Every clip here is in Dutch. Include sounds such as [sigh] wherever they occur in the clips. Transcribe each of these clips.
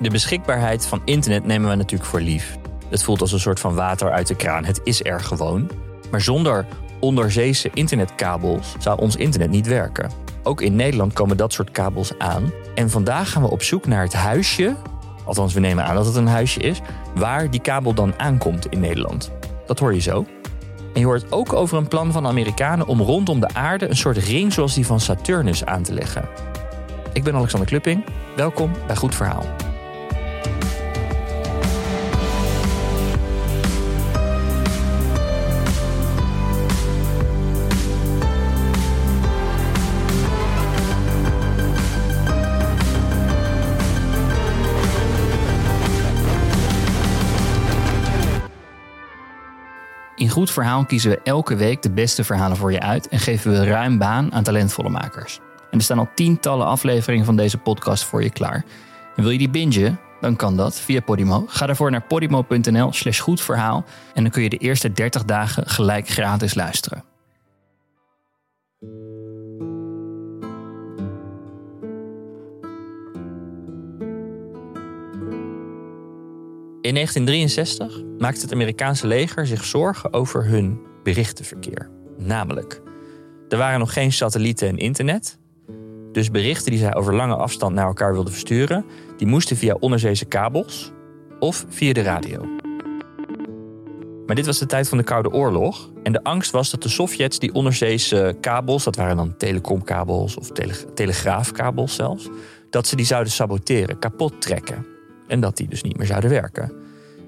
De beschikbaarheid van internet nemen we natuurlijk voor lief. Het voelt als een soort van water uit de kraan. Het is er gewoon. Maar zonder onderzeese internetkabels zou ons internet niet werken. Ook in Nederland komen dat soort kabels aan. En vandaag gaan we op zoek naar het huisje, althans we nemen aan dat het een huisje is, waar die kabel dan aankomt in Nederland. Dat hoor je zo. En je hoort ook over een plan van de Amerikanen om rondom de aarde een soort ring zoals die van Saturnus aan te leggen. Ik ben Alexander Klupping. Welkom bij Goed Verhaal. In Goed Verhaal kiezen we elke week de beste verhalen voor je uit en geven we ruim baan aan talentvolle makers. En er staan al tientallen afleveringen van deze podcast voor je klaar. En wil je die bingen? Dan kan dat via Podimo. Ga daarvoor naar podimo.nl slash goedverhaal en dan kun je de eerste 30 dagen gelijk gratis luisteren. In 1963 maakte het Amerikaanse leger zich zorgen over hun berichtenverkeer. Namelijk, er waren nog geen satellieten en internet. Dus berichten die zij over lange afstand naar elkaar wilden versturen, die moesten via onderzeese kabels of via de radio. Maar dit was de tijd van de Koude Oorlog. En de angst was dat de Sovjets die onderzeese kabels, dat waren dan telecomkabels of tele telegraafkabels zelfs, dat ze die zouden saboteren, kapot trekken. En dat die dus niet meer zouden werken.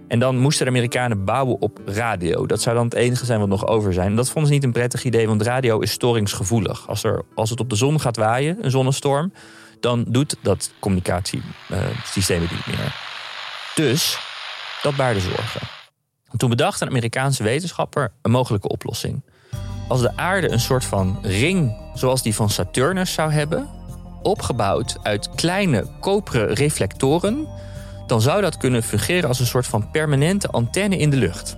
En dan moesten de Amerikanen bouwen op radio. Dat zou dan het enige zijn wat nog over zijn. En dat vonden ze niet een prettig idee, want radio is storingsgevoelig. Als, er, als het op de zon gaat waaien, een zonnestorm, dan doet dat communicatiesysteem het niet meer. Dus dat baarde zorgen. En toen bedacht een Amerikaanse wetenschapper een mogelijke oplossing. Als de aarde een soort van ring zoals die van Saturnus zou hebben, opgebouwd uit kleine koperen reflectoren dan zou dat kunnen fungeren als een soort van permanente antenne in de lucht.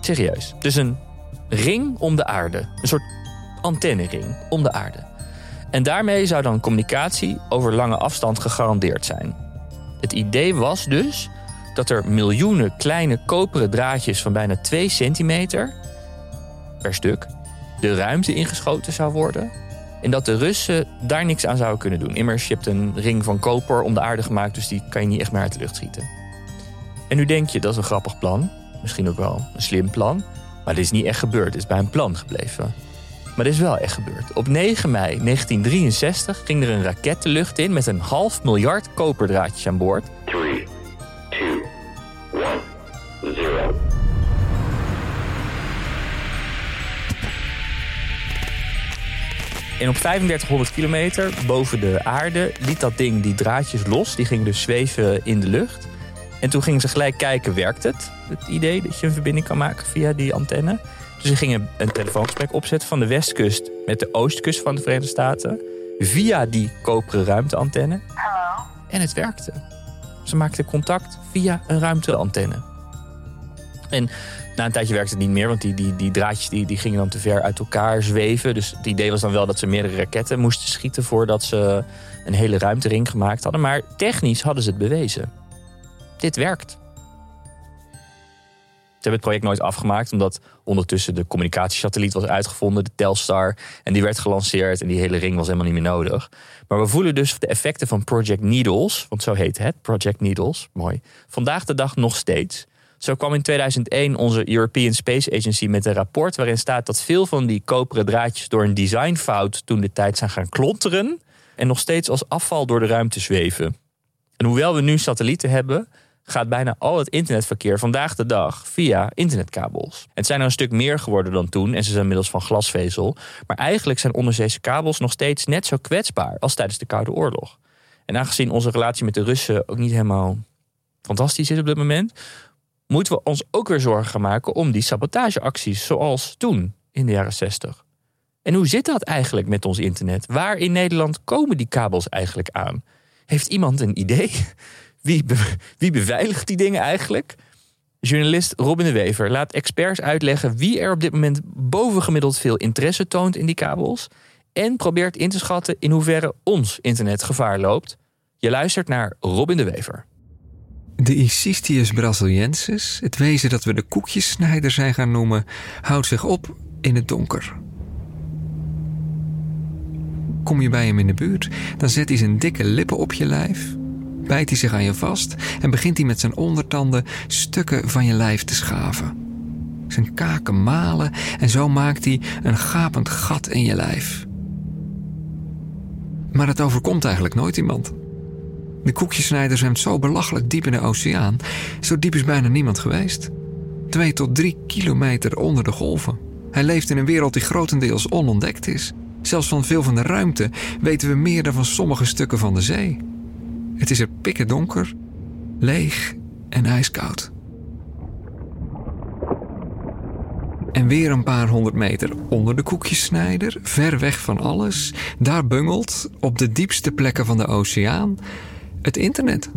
Serieus. Dus een ring om de aarde. Een soort antennering om de aarde. En daarmee zou dan communicatie over lange afstand gegarandeerd zijn. Het idee was dus dat er miljoenen kleine koperen draadjes van bijna 2 centimeter per stuk de ruimte ingeschoten zou worden en dat de Russen daar niks aan zouden kunnen doen. Immers, je hebt een ring van koper om de aarde gemaakt, dus die kan je niet echt meer uit de lucht schieten. En nu denk je, dat is een grappig plan. Misschien ook wel een slim plan. Maar dit is niet echt gebeurd. Het is bij een plan gebleven. Maar dit is wel echt gebeurd. Op 9 mei 1963 ging er een raket de lucht in met een half miljard koperdraadjes aan boord. 3, En op 3500 kilometer boven de aarde liet dat ding die draadjes los. Die gingen dus zweven in de lucht. En toen gingen ze gelijk kijken, werkt het? Het idee dat je een verbinding kan maken via die antenne. Dus ze gingen een telefoongesprek opzetten van de westkust met de oostkust van de Verenigde Staten. Via die koperen ruimteantenne. Hallo. En het werkte. Ze maakten contact via een ruimteantenne. En na een tijdje werkte het niet meer, want die, die, die draadjes die, die gingen dan te ver uit elkaar zweven. Dus het idee was dan wel dat ze meerdere raketten moesten schieten voordat ze een hele ruimtering gemaakt hadden. Maar technisch hadden ze het bewezen. Dit werkt. Ze hebben het project nooit afgemaakt, omdat ondertussen de communicatiesatelliet was uitgevonden, de Telstar. En die werd gelanceerd en die hele ring was helemaal niet meer nodig. Maar we voelen dus de effecten van Project Needles, want zo heet het, Project Needles, mooi. Vandaag de dag nog steeds. Zo kwam in 2001 onze European Space Agency met een rapport waarin staat dat veel van die koperen draadjes door een designfout toen de tijd zijn gaan klonteren en nog steeds als afval door de ruimte zweven. En hoewel we nu satellieten hebben, gaat bijna al het internetverkeer vandaag de dag via internetkabels. Het zijn er een stuk meer geworden dan toen en ze zijn inmiddels van glasvezel. Maar eigenlijk zijn onderzeese kabels nog steeds net zo kwetsbaar als tijdens de Koude Oorlog. En aangezien onze relatie met de Russen ook niet helemaal fantastisch is op dit moment, moeten we ons ook weer zorgen maken om die sabotageacties zoals toen in de jaren 60. En hoe zit dat eigenlijk met ons internet? Waar in Nederland komen die kabels eigenlijk aan? Heeft iemand een idee? [laughs] Wie beveiligt die dingen eigenlijk? Journalist Robin de Wever laat experts uitleggen wie er op dit moment bovengemiddeld veel interesse toont in die kabels. En probeert in te schatten in hoeverre ons internet gevaar loopt. Je luistert naar Robin de Wever. De Icistius brasiliensis, het wezen dat we de koekjessnijder zijn gaan noemen, houdt zich op in het donker. Kom je bij hem in de buurt, dan zet hij zijn dikke lippen op je lijf, bijt hij zich aan je vast en begint hij met zijn ondertanden stukken van je lijf te schaven. Zijn kaken malen en zo maakt hij een gapend gat in je lijf. Maar het overkomt eigenlijk nooit iemand. De koekjesnijder zwemt zo belachelijk diep in de oceaan. Zo diep is bijna niemand geweest. Twee tot drie kilometer onder de golven. Hij leeft in een wereld die grotendeels onontdekt is. Zelfs van veel van de ruimte weten we meer dan van sommige stukken van de zee. Het is er pikken donker, leeg en ijskoud. En weer een paar honderd meter onder de koekjesnijder, ver weg van alles, daar bungelt, op de diepste plekken van de oceaan, het internet.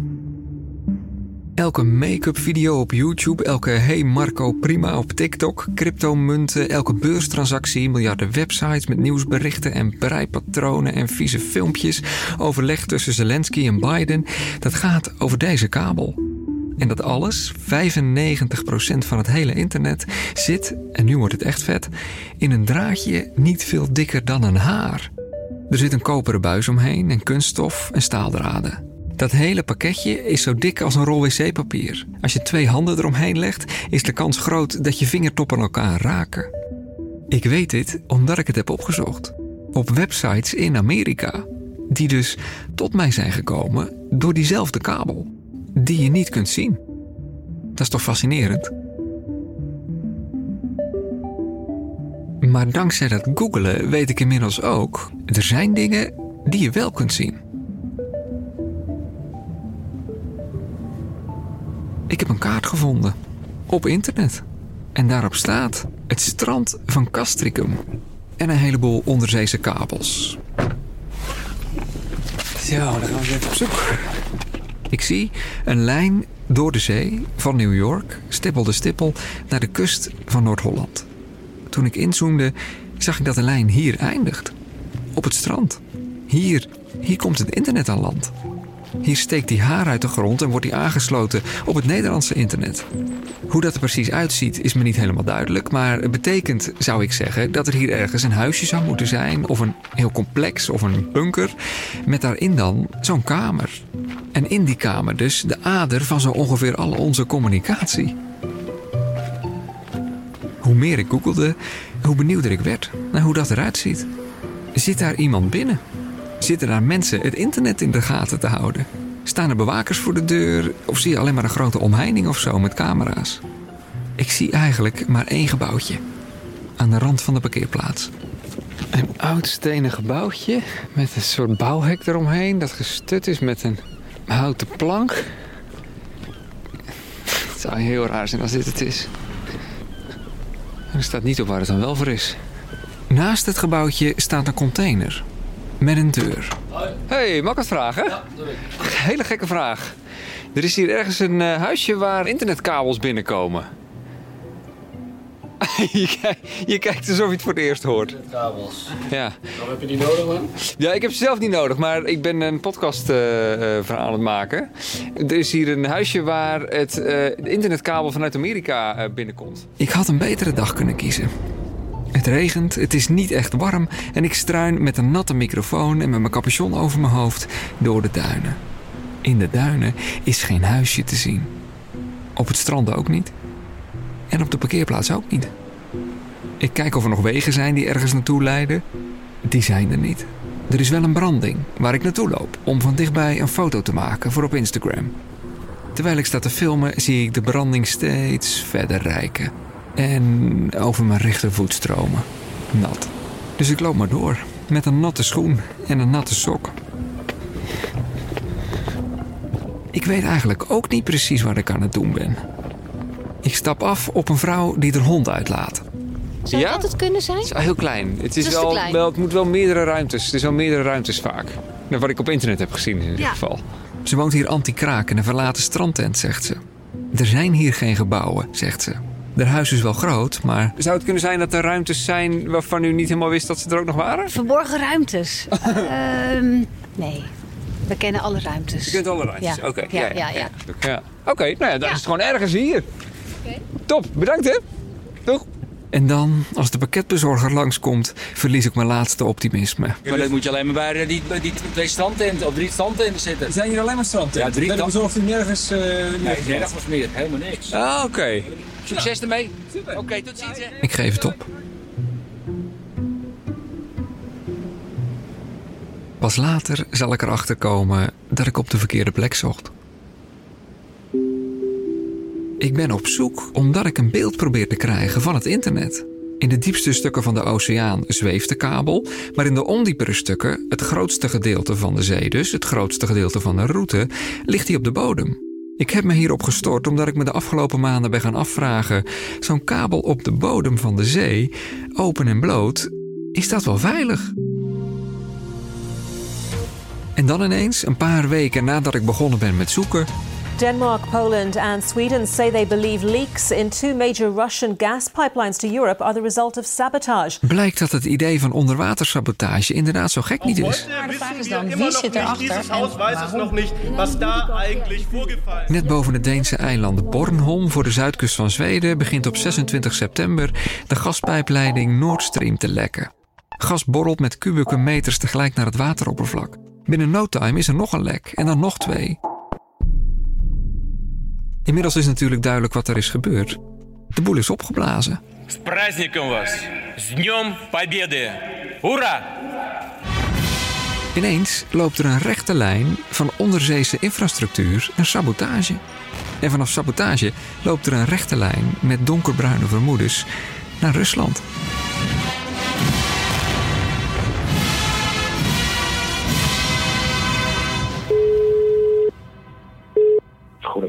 Elke make-up video op YouTube, elke Hey Marco Prima op TikTok, cryptomunten, elke beurstransactie, miljarden websites met nieuwsberichten en breipatronen en vieze filmpjes, overleg tussen Zelensky en Biden, dat gaat over deze kabel. En dat alles, 95% van het hele internet, zit, en nu wordt het echt vet, in een draadje niet veel dikker dan een haar. Er zit een koperen buis omheen en kunststof en staaldraden. Dat hele pakketje is zo dik als een rol wc-papier. Als je twee handen eromheen legt, is de kans groot dat je vingertoppen elkaar raken. Ik weet dit omdat ik het heb opgezocht. Op websites in Amerika. Die dus tot mij zijn gekomen door diezelfde kabel. Die je niet kunt zien. Dat is toch fascinerend? Maar dankzij dat googelen weet ik inmiddels ook... er zijn dingen die je wel kunt zien. Ik heb een kaart gevonden. Op internet. En daarop staat het strand van Castricum. En een heleboel onderzeese kabels. Zo, dan gaan we even op zoek. Ik zie een lijn door de zee van New York, stippel de stippel, naar de kust van Noord-Holland. Toen ik inzoomde, zag ik dat de lijn hier eindigt. Op het strand. Hier, hier komt het internet aan land. Hier steekt die haar uit de grond en wordt hij aangesloten op het Nederlandse internet. Hoe dat er precies uitziet is me niet helemaal duidelijk, maar het betekent, zou ik zeggen, dat er hier ergens een huisje zou moeten zijn, of een heel complex of een bunker, met daarin dan zo'n kamer. En in die kamer dus de ader van zo ongeveer al onze communicatie. Hoe meer ik googelde, hoe benieuwder ik werd naar hoe dat eruit ziet. Zit daar iemand binnen? Zitten daar mensen het internet in de gaten te houden? Staan er bewakers voor de deur? Of zie je alleen maar een grote omheining of zo met camera's? Ik zie eigenlijk maar één gebouwtje. Aan de rand van de parkeerplaats. Een oud stenen gebouwtje met een soort bouwhek eromheen... dat gestut is met een houten plank. Het zou heel raar zijn als dit het is. er staat niet op waar het dan wel voor is. Naast het gebouwtje staat een container met een deur. Hey, mag ik wat vragen? Ja, doe ik. Hele gekke vraag. Er is hier ergens een uh, huisje waar internetkabels binnenkomen. [laughs] je, kijkt, je kijkt alsof je het voor het eerst hoort. Internetkabels. Ja. Dan heb je die nodig man? Ja, ik heb ze zelf niet nodig, maar ik ben een podcast uh, verhaal aan het maken. Er is hier een huisje waar het uh, internetkabel vanuit Amerika binnenkomt. Ik had een betere dag kunnen kiezen. Het regent, het is niet echt warm en ik struin met een natte microfoon en met mijn capuchon over mijn hoofd door de duinen. In de duinen is geen huisje te zien. Op het strand ook niet. En op de parkeerplaats ook niet. Ik kijk of er nog wegen zijn die ergens naartoe leiden. Die zijn er niet. Er is wel een branding waar ik naartoe loop om van dichtbij een foto te maken voor op Instagram. Terwijl ik sta te filmen zie ik de branding steeds verder rijken en over mijn rechtervoet stromen. Nat. Dus ik loop maar door met een natte schoen en een natte sok. Ik weet eigenlijk ook niet precies waar ik aan het doen ben. Ik stap af op een vrouw die de hond uitlaat. Zou ja? dat het kunnen zijn? Het is heel klein. Het, is, wel, wel, het moet wel meerdere ruimtes. Het is wel meerdere ruimtes vaak. Nou, wat ik op internet heb gezien in ieder geval. Ze woont hier anti-kraak in een verlaten strandtent, zegt ze. Er zijn hier geen gebouwen, zegt ze. De huis is wel groot, maar... Zou het kunnen zijn dat er ruimtes zijn waarvan u niet helemaal wist dat ze er ook nog waren? Verborgen ruimtes? uh, [laughs] nee. We kennen alle ruimtes. Je kent alle ruimtes. Ja. Oké. Ja, ja, ja. ja. Oké, nou ja, dan Ja. is het gewoon ergens hier. Top, bedankt hè. Doeg. En dan, als de pakketbezorger langskomt, verlies ik mijn laatste optimisme. Maar dat moet je alleen maar bij eh, die, bij die twee standtenten of drie standtenten zitten. Zijn hier alleen maar strand? Ja, drie Dan dan- bezorgt u nergens... eh Nee, nergens meer, helemaal niks. Ah, oké. Succes ermee. Oké, tot ziens. hè. Ik geef het op. Pas later zal ik erachter komen dat ik op de verkeerde plek zocht. Ik ben op zoek omdat ik een beeld probeer te krijgen van het internet. In de diepste stukken van de oceaan zweeft de kabel, maar in de ondiepere stukken, het grootste gedeelte van de zee dus, het grootste gedeelte van de route, ligt die op de bodem. Ik heb me hierop gestort omdat ik me de afgelopen maanden ben gaan afvragen: zo'n kabel op de bodem van de zee, open en bloot, is dat wel veilig? En dan ineens, een paar weken nadat ik begonnen ben met zoeken, Denmark, Poland, and Sweden say they believe leaks in two major Russian gas pipelines to Europe are the result of sabotage. blijkt dat het idee van onderwatersabotage inderdaad zo gek niet is. de vraag is dan, wie zit erachter Net boven het Deense eiland Bornholm voor de zuidkust van Zweden begint op 26 september de gaspijpleiding Nord Stream te lekken. Gas borrelt met kubieke meters tegelijk naar het wateroppervlak. Binnen no time is er nog een lek en dan nog twee. Inmiddels is natuurlijk duidelijk wat er is gebeurd. De boel is opgeblazen. С праздником вас! С Днем Победы! Ура! Ineens loopt er een rechte lijn van onderzeese infrastructuur naar sabotage. En vanaf sabotage loopt er een rechte lijn met donkerbruine vermoedens naar Rusland.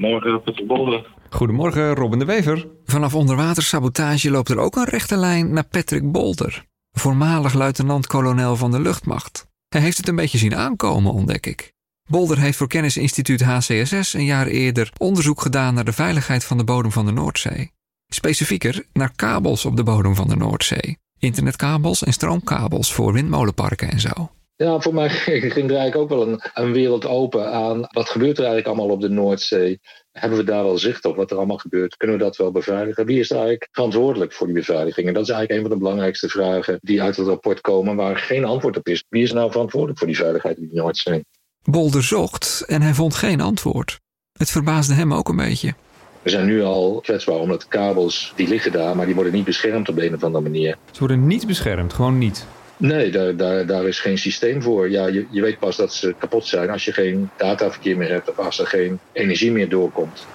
Goedemorgen, Peter Bolder. Goedemorgen, Robin de Wever. Vanaf onderwatersabotage loopt er ook een rechte lijn naar Patrick Bolder, voormalig luitenant-kolonel van de luchtmacht. Hij heeft het een beetje zien aankomen, ontdek ik. Bolder heeft voor kennisinstituut HCSS een jaar eerder onderzoek gedaan naar de veiligheid van de bodem van de Noordzee. Specifieker naar kabels op de bodem van de Noordzee. Internetkabels en stroomkabels voor windmolenparken en zo. Ja, voor mij [laughs] ging er eigenlijk ook wel een, een wereld open aan wat gebeurt er eigenlijk allemaal op de Noordzee. Hebben we daar wel zicht op wat er allemaal gebeurt? Kunnen we dat wel beveiligen? Wie is er eigenlijk verantwoordelijk voor die beveiliging? En dat is eigenlijk een van de belangrijkste vragen die uit het rapport komen, waar geen antwoord op is. Wie is nou verantwoordelijk voor die veiligheid in de Noordzee? Bolder zocht en hij vond geen antwoord. Het verbaasde hem ook een beetje. We zijn nu al kwetsbaar omdat de kabels, die liggen daar, maar die worden niet beschermd op de een of andere manier. Ze worden niet beschermd, gewoon niet. Nee, daar, daar, is geen systeem voor. Ja, je, je weet pas dat ze kapot zijn als je geen dataverkeer meer hebt of als er geen energie meer doorkomt.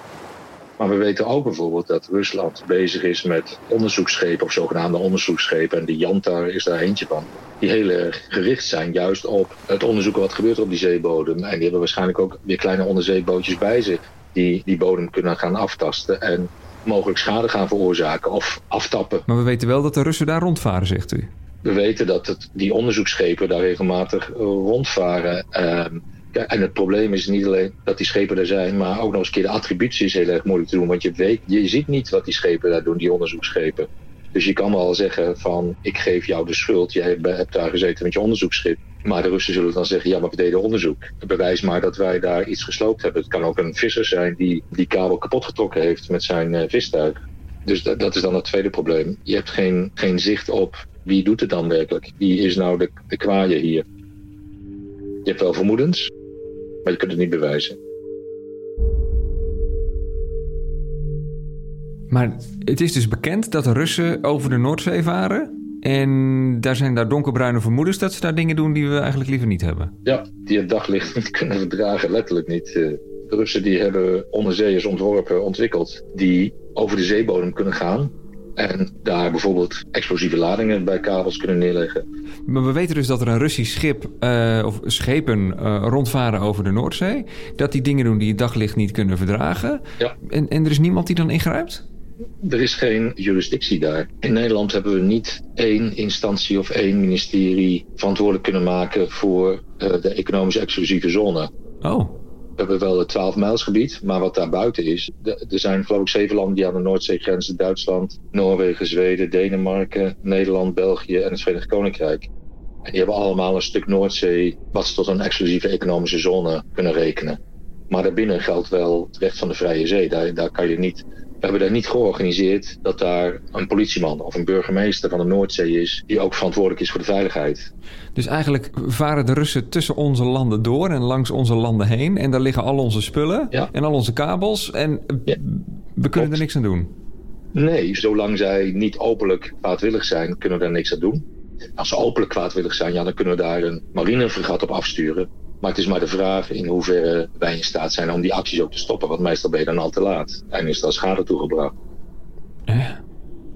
Maar we weten ook bijvoorbeeld dat Rusland bezig is met onderzoeksschepen of zogenaamde onderzoeksschepen. En die Yantar is daar eentje van. Die heel erg gericht zijn juist op het onderzoeken wat gebeurt op die zeebodem. En die hebben waarschijnlijk ook weer kleine onderzeebootjes bij zich. Die die bodem kunnen gaan aftasten en mogelijk schade gaan veroorzaken of aftappen. Maar we weten wel dat de Russen daar rondvaren, zegt u. We weten dat het, die onderzoeksschepen daar regelmatig eh, rondvaren. Ehm, en het probleem is niet alleen dat die schepen er zijn, maar ook nog eens een keer de attributie is heel erg moeilijk te doen. Want je, weet, je ziet niet wat die schepen daar doen, die onderzoeksschepen. Dus je kan wel zeggen van ik geef jou de schuld, jij hebt- hebt daar gezeten met je onderzoeksschip. Maar de Russen zullen dan zeggen, ja maar we deden onderzoek. Bewijs maar dat wij daar iets gesloopt hebben. Het kan ook een visser zijn die die kabel kapot getrokken heeft met zijn eh, vistuig. Dus dat, dat is dan het tweede probleem. Je hebt geen, geen zicht op wie doet het dan werkelijk. Wie is nou de, de kwaaie hier? Je hebt wel vermoedens, maar je kunt het niet bewijzen. Maar het is dus bekend dat de Russen over de Noordzee varen. En daar zijn daar donkerbruine vermoedens dat ze daar dingen doen die we eigenlijk liever niet hebben. Ja, die het daglicht niet [laughs] kunnen verdragen, letterlijk niet. Eh, De Russen die hebben onderzeeërs ontworpen, ontwikkeld, die over de zeebodem kunnen gaan. En daar bijvoorbeeld explosieve ladingen bij kabels kunnen neerleggen. Maar we weten dus dat er een Russisch schip eh, of schepen eh, rondvaren over de Noordzee. Dat die dingen doen die het daglicht niet kunnen verdragen. Ja. En, en er is niemand die dan ingrijpt? Er is geen jurisdictie daar. In Nederland hebben we niet één instantie of één ministerie verantwoordelijk kunnen maken voor eh, de economische exclusieve zone. Oh. We hebben wel het 12 mijlsgebied, maar wat daar buiten is. er zijn geloof ik zeven landen die aan de Noordzee grenzen. Duitsland, Noorwegen, Zweden, Denemarken, Nederland, België en het Verenigd Koninkrijk. En die hebben allemaal een stuk Noordzee wat ze tot een exclusieve economische zone kunnen rekenen. Maar daarbinnen geldt wel het recht van de vrije zee. Daar, daar kan je niet we hebben daar niet georganiseerd dat daar een politieman of een burgemeester van de Noordzee is die ook verantwoordelijk is voor de veiligheid. Dus eigenlijk varen de Russen tussen onze landen door en langs onze landen heen. En daar liggen al onze spullen en al onze kabels. En we kunnen er niks aan doen. Nee, zolang zij niet openlijk kwaadwillig zijn, kunnen we daar niks aan doen. Als ze openlijk kwaadwillig zijn, ja, dan kunnen we daar een marinefregat op afsturen. Maar het is maar de vraag in hoeverre wij in staat zijn om die acties ook te stoppen. Want meestal ben je dan al te laat. En is er schade toegebracht.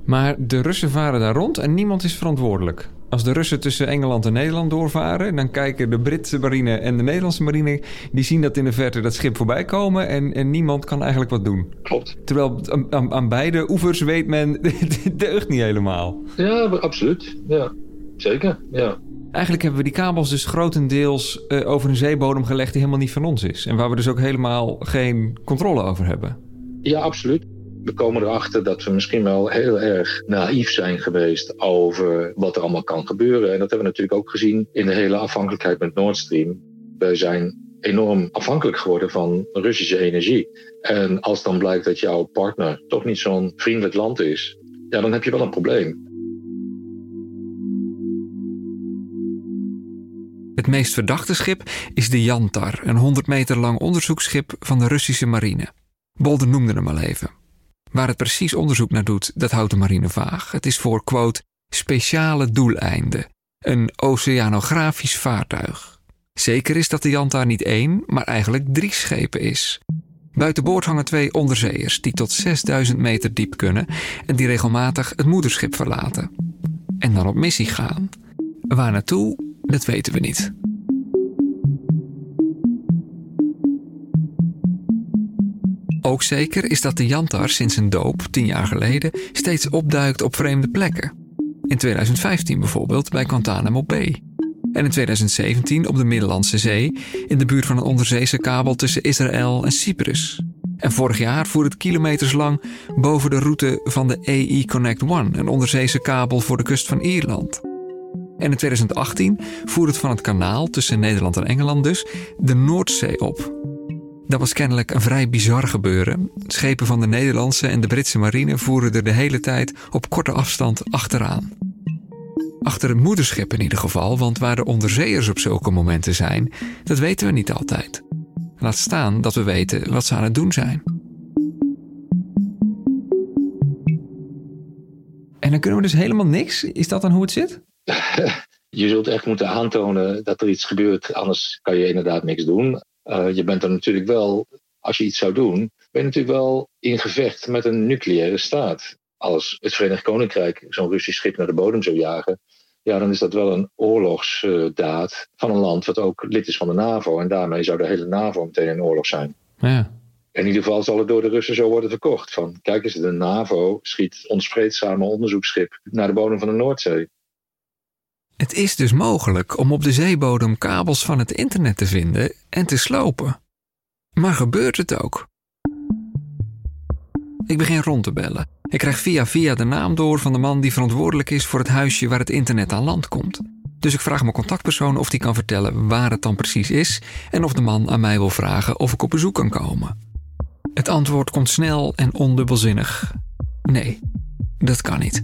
Maar de Russen varen daar rond en niemand is verantwoordelijk. Als de Russen tussen Engeland en Nederland doorvaren, dan kijken de Britse marine en de Nederlandse marine, die zien dat in de verte dat schip voorbij komen en, en niemand kan eigenlijk wat doen. Klopt. Terwijl aan, aan beide oevers weet men, [laughs] dit deugt niet helemaal. Ja, absoluut. Ja, zeker. Ja. Eigenlijk hebben we die kabels dus grotendeels uh, over een zeebodem gelegd die helemaal niet van ons is. En waar we dus ook helemaal geen controle over hebben. Ja, absoluut. We komen erachter dat we misschien wel heel erg naïef zijn geweest over wat er allemaal kan gebeuren. En dat hebben we natuurlijk ook gezien in de hele afhankelijkheid met Nord Stream. We zijn enorm afhankelijk geworden van Russische energie. En als dan blijkt dat jouw partner toch niet zo'n vriendelijk land is, ja, dan heb je wel een probleem. Het meest verdachte schip is de Yantar, een 100 meter lang onderzoeksschip van de Russische marine. Bolder noemde hem al even. Waar het precies onderzoek naar doet, dat houdt de marine vaag. Het is voor, quote, speciale doeleinden. Een oceanografisch vaartuig. Zeker is dat de Yantar niet één, maar eigenlijk drie schepen is. Buitenboord hangen twee onderzeeërs die tot 6000 meter diep kunnen en die regelmatig het moederschip verlaten. En dan op missie gaan. Waar naartoe? Dat weten we niet. Ook zeker is dat de Jantar sinds zijn doop, tien jaar geleden, steeds opduikt op vreemde plekken. In 2015 bijvoorbeeld bij Guantanamo Bay. En in 2017 op de Middellandse Zee, in de buurt van een onderzeese kabel tussen Israël en Cyprus. En vorig jaar voer het kilometers lang boven de route van de AE Connect One, een onderzeese kabel voor de kust van Ierland. En in 2018 voer het van het kanaal tussen Nederland en Engeland dus de Noordzee op. Dat was kennelijk een vrij bizar gebeuren. Schepen van de Nederlandse en de Britse marine voeren er de hele tijd op korte afstand achteraan. Achter het moederschip in ieder geval, want waar de onderzeeërs op zulke momenten zijn, dat weten we niet altijd. Laat staan dat we weten wat ze aan het doen zijn. En dan kunnen we dus helemaal niks? Is dat dan hoe het zit? [laughs] je zult echt moeten aantonen dat er iets gebeurt, anders kan je inderdaad niks doen. Uh, je bent er natuurlijk wel, als je iets zou doen, ben je natuurlijk wel in gevecht met een nucleaire staat. Als het Verenigd Koninkrijk zo'n Russisch schip naar de bodem zou jagen, ja, dan is dat wel een oorlogsdaad van een land wat ook lid is van de NAVO. En daarmee zou de hele NAVO meteen in oorlog zijn. Ja. In ieder geval zal het door de Russen zo worden verkocht. Van, kijk eens, de NAVO schiet ons vreedzame onderzoeksschip naar de bodem van de Noordzee. Het is dus mogelijk om op de zeebodem kabels van het internet te vinden en te slopen. Maar gebeurt het ook? Ik begin rond te bellen. Ik krijg via via de naam door van de man die verantwoordelijk is voor het huisje waar het internet aan land komt. Dus ik vraag mijn contactpersoon of die kan vertellen waar het dan precies is en of de man aan mij wil vragen of ik op bezoek kan komen. Het antwoord komt snel en ondubbelzinnig. Nee, dat kan niet.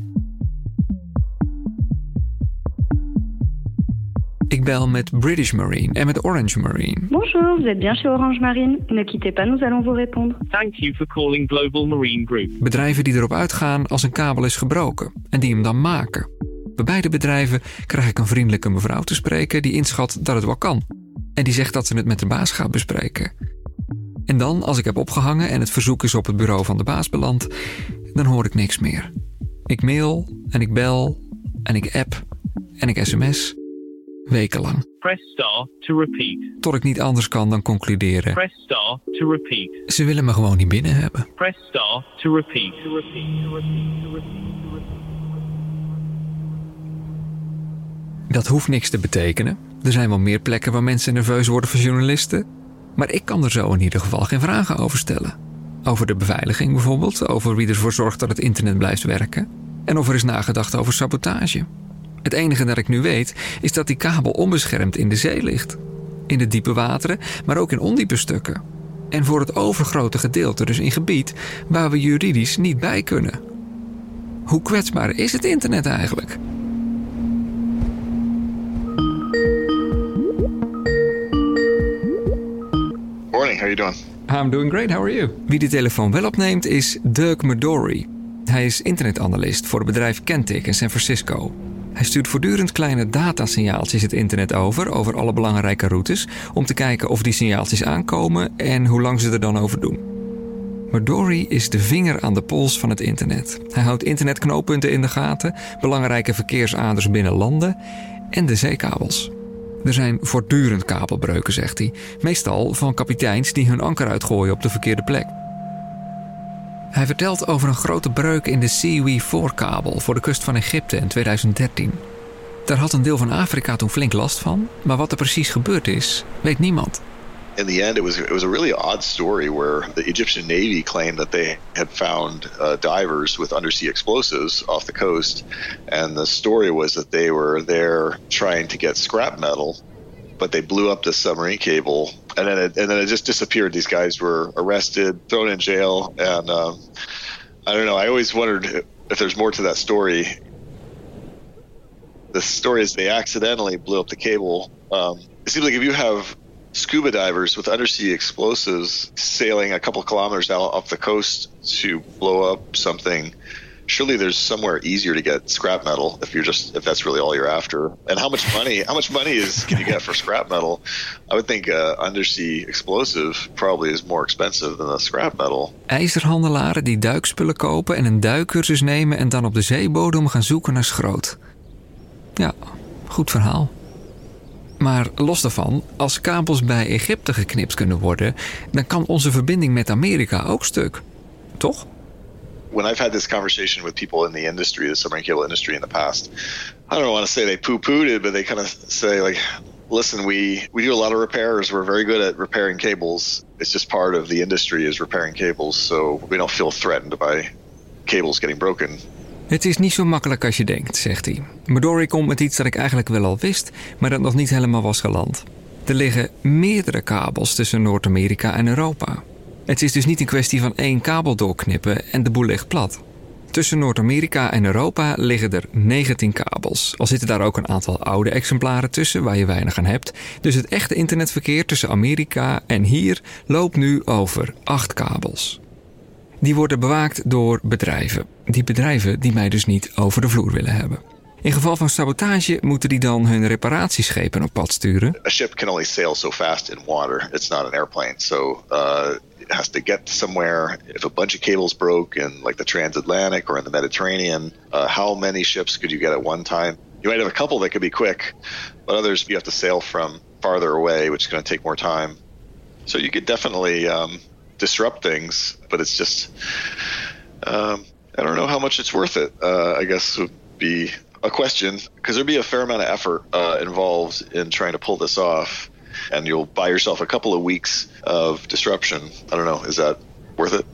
Ik bel met British Marine en met Orange Marine. Bonjour, vous êtes bien chez Orange Marine. Ne quittez pas, nous allons vous répondre. Thank you for calling Global Marine Group. Bedrijven die erop uitgaan als een kabel is gebroken en die hem dan maken. Bij beide bedrijven krijg ik een vriendelijke mevrouw te spreken die inschat dat het wel kan. En die zegt dat ze het met de baas gaat bespreken. En dan, als ik heb opgehangen en het verzoek is op het bureau van de baas beland, dan hoor ik niks meer. Ik mail en ik bel en ik app en ik sms wekenlang. Press star to repeat. Tot ik niet anders kan dan concluderen. Press star to repeat. Ze willen me gewoon niet binnen hebben. Dat hoeft niks te betekenen. Er zijn wel meer plekken waar mensen nerveus worden van journalisten. Maar ik kan er zo in ieder geval geen vragen over stellen. Over de beveiliging bijvoorbeeld, over wie ervoor zorgt dat het internet blijft werken. En of er is nagedacht over sabotage. Het enige dat ik nu weet is dat die kabel onbeschermd in de zee ligt. In de diepe wateren, maar ook in ondiepe stukken. En voor het overgrote gedeelte dus in gebied waar we juridisch niet bij kunnen. Hoe kwetsbaar is het internet eigenlijk? Morning, how you doing? I'm doing great, how are you? Wie de telefoon wel opneemt is Dirk Midori. Hij is internetanalist voor het bedrijf Kentic in San Francisco. Hij stuurt voortdurend kleine datasignaaltjes het internet over, over alle belangrijke routes, om te kijken of die signaaltjes aankomen en hoe lang ze er dan over doen. Midori is de vinger aan de pols van het internet. Hij houdt internetknooppunten in de gaten, belangrijke verkeersaders binnen landen en de zeekabels. Er zijn voortdurend kabelbreuken, zegt hij. Meestal van kapiteins die hun anker uitgooien op de verkeerde plek. Hij vertelt over een grote breuk in de Seawee-4-kabel voor de kust van Egypte in 2013. Daar had een deel van Afrika toen flink last van, maar wat er precies gebeurd is, weet niemand. In the end, it was it was a really odd story where the Egyptian Navy claimed that they had found uh, divers with undersea explosives off the coast, and the story was that they were there trying to get scrap metal, but they blew up the submarine cable, and then it, and then it just disappeared. These guys were arrested, thrown in jail, and um, I don't know. I always wondered if there's more to that story. The story is they accidentally blew up the cable. Um, it seems like if you have scuba divers with undersea explosives sailing a couple kilometers out off the coast to blow up something surely there's somewhere easier to get scrap metal if you're just if that's really all you're after and how much money how much money is can you get for scrap metal i would think uh, undersea explosive probably is more expensive than the scrap metal IJzerhandelaren die duikspullen kopen en een duikcursus nemen en dan op de zeebodem gaan zoeken naar schroot. Ja, goed verhaal. Maar los daarvan, als kabels bij Egypte geknipt kunnen worden, dan kan onze verbinding met Amerika ook stuk. Toch? When I've had this conversation with people in the industry, the submarine cable industry in the past, I don't want to say they poo-pooed it, but they kind of say like, listen, we, we do a lot of repairs. We're very good at repairing cables. It's just part of the industry is repairing cables. So we don't feel threatened by cables getting broken. Het is niet zo makkelijk als je denkt, zegt hij. Midori komt met iets dat ik eigenlijk wel al wist, maar dat nog niet helemaal was geland. Er liggen meerdere kabels tussen Noord-Amerika en Europa. Het is dus niet een kwestie van één kabel doorknippen en de boel ligt plat. Tussen Noord-Amerika en Europa liggen er 19 kabels. Al zitten daar ook een aantal oude exemplaren tussen waar je weinig aan hebt. Dus het echte internetverkeer tussen Amerika en hier loopt nu over 8 kabels. Die worden bewaakt door bedrijven. Die bedrijven die mij dus niet over de vloer willen hebben. In geval van sabotage moeten die dan hun reparatieschepen op pad sturen. A ship can only sail so fast in water. It's not an airplane. So uh, has to get somewhere. If a bunch of cables broke in like the transatlantic or in the Mediterranean, uh, how many ships could you get at one time? You might have a couple that could be quick, but others you have to sail from farther away, which is going to take more time. So you could definitely um, disrupt things, but it's just um, I don't know how much it's worth it. Uh, I guess would be a question because there'd be a fair amount of effort uh, involved in trying to pull this off, and you'll buy yourself a couple of weeks of disruption. I don't know. Is that worth it?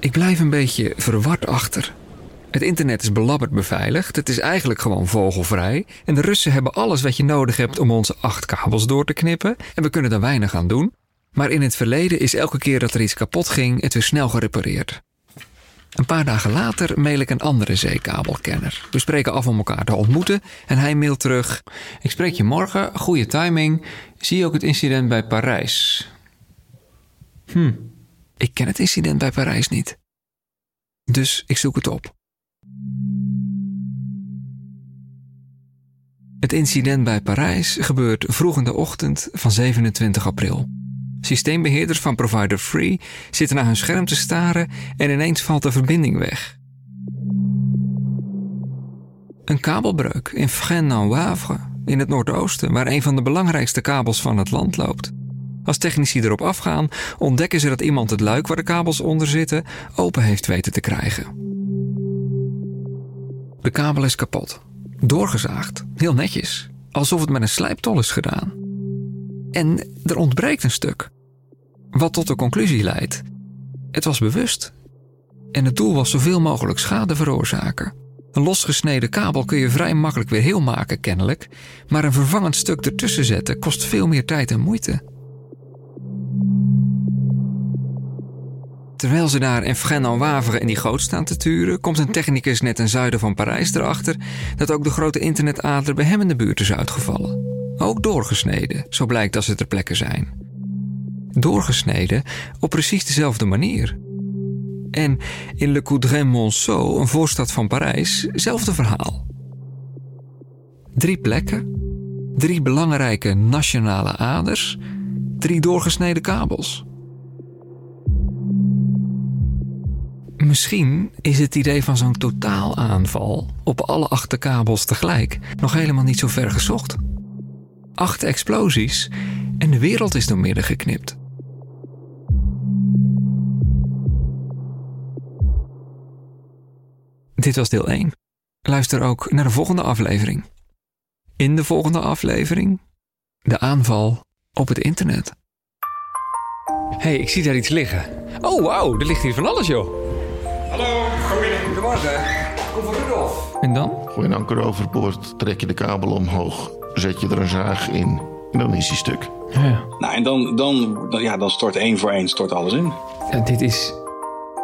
Ik blijf een beetje verward achter. Het internet is belabberd beveiligd. Het is eigenlijk gewoon vogelvrij. En de Russen hebben alles wat je nodig hebt om onze acht kabels door te knippen. En we kunnen er weinig aan doen. Maar in het verleden is elke keer dat er iets kapot ging, het weer snel gerepareerd. Een paar dagen later mail ik een andere zeekabelkenner. We spreken af om elkaar te ontmoeten en hij mailt terug. Ik spreek je morgen, goede timing. Zie je ook het incident bij Parijs? Hm, ik ken het incident bij Parijs niet. Dus ik zoek het op. Het incident bij Parijs gebeurt vroeg in de ochtend van 27 april. Systeembeheerders van provider Free zitten naar hun scherm te staren en ineens valt de verbinding weg. Een kabelbreuk in Fresnes-en-Wavre in het noordoosten, waar een van de belangrijkste kabels van het land loopt. Als technici erop afgaan, ontdekken ze dat iemand het luik waar de kabels onder zitten open heeft weten te krijgen. De kabel is kapot. Doorgezaagd. Heel netjes. Alsof het met een slijptol is gedaan. En er ontbreekt een stuk. Wat tot de conclusie leidt: het was bewust. En het doel was zoveel mogelijk schade veroorzaken. Een losgesneden kabel kun je vrij makkelijk weer heel maken, kennelijk, maar een vervangend stuk ertussen zetten kost veel meer tijd en moeite. Terwijl ze daar in Fresnes-en-Wavre in die goot staan te turen, komt een technicus net ten zuiden van Parijs erachter dat ook de grote internetader bij hem in de buurt is uitgevallen. Ook doorgesneden, zo blijkt als ze ter plekke zijn. Doorgesneden op precies dezelfde manier. En in Le Coudray-Monceau, een voorstad van Parijs, hetzelfde verhaal. Drie plekken, drie belangrijke nationale aders, drie doorgesneden kabels. Misschien is het idee van zo'n totaalaanval op alle acht kabels tegelijk nog helemaal niet zo ver gezocht. Acht explosies en de wereld is door midden geknipt. Dit was deel 1. Luister ook naar de volgende aflevering. In de volgende aflevering de aanval op het internet. hey, ik zie daar iets liggen. Oh, wauw, er ligt hier van alles, joh. Hallo, goedemorgen. Kom voor Rudolf. En dan? Gooi een anker overboord, trek je de kabel omhoog, zet je er een zaag in en dan is hij stuk. Ja. Nou, en dan, dan, dan, ja, dan stort één voor één stort alles in. Ja, dit is,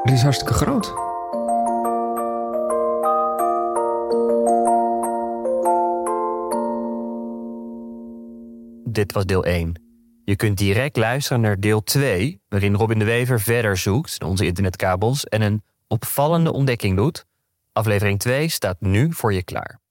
dit is hartstikke groot. Dit was deel 1. Je kunt direct luisteren naar deel 2, waarin Robin de Wever verder zoekt naar onze internetkabels en een opvallende ontdekking doet. Aflevering 2 staat nu voor je klaar.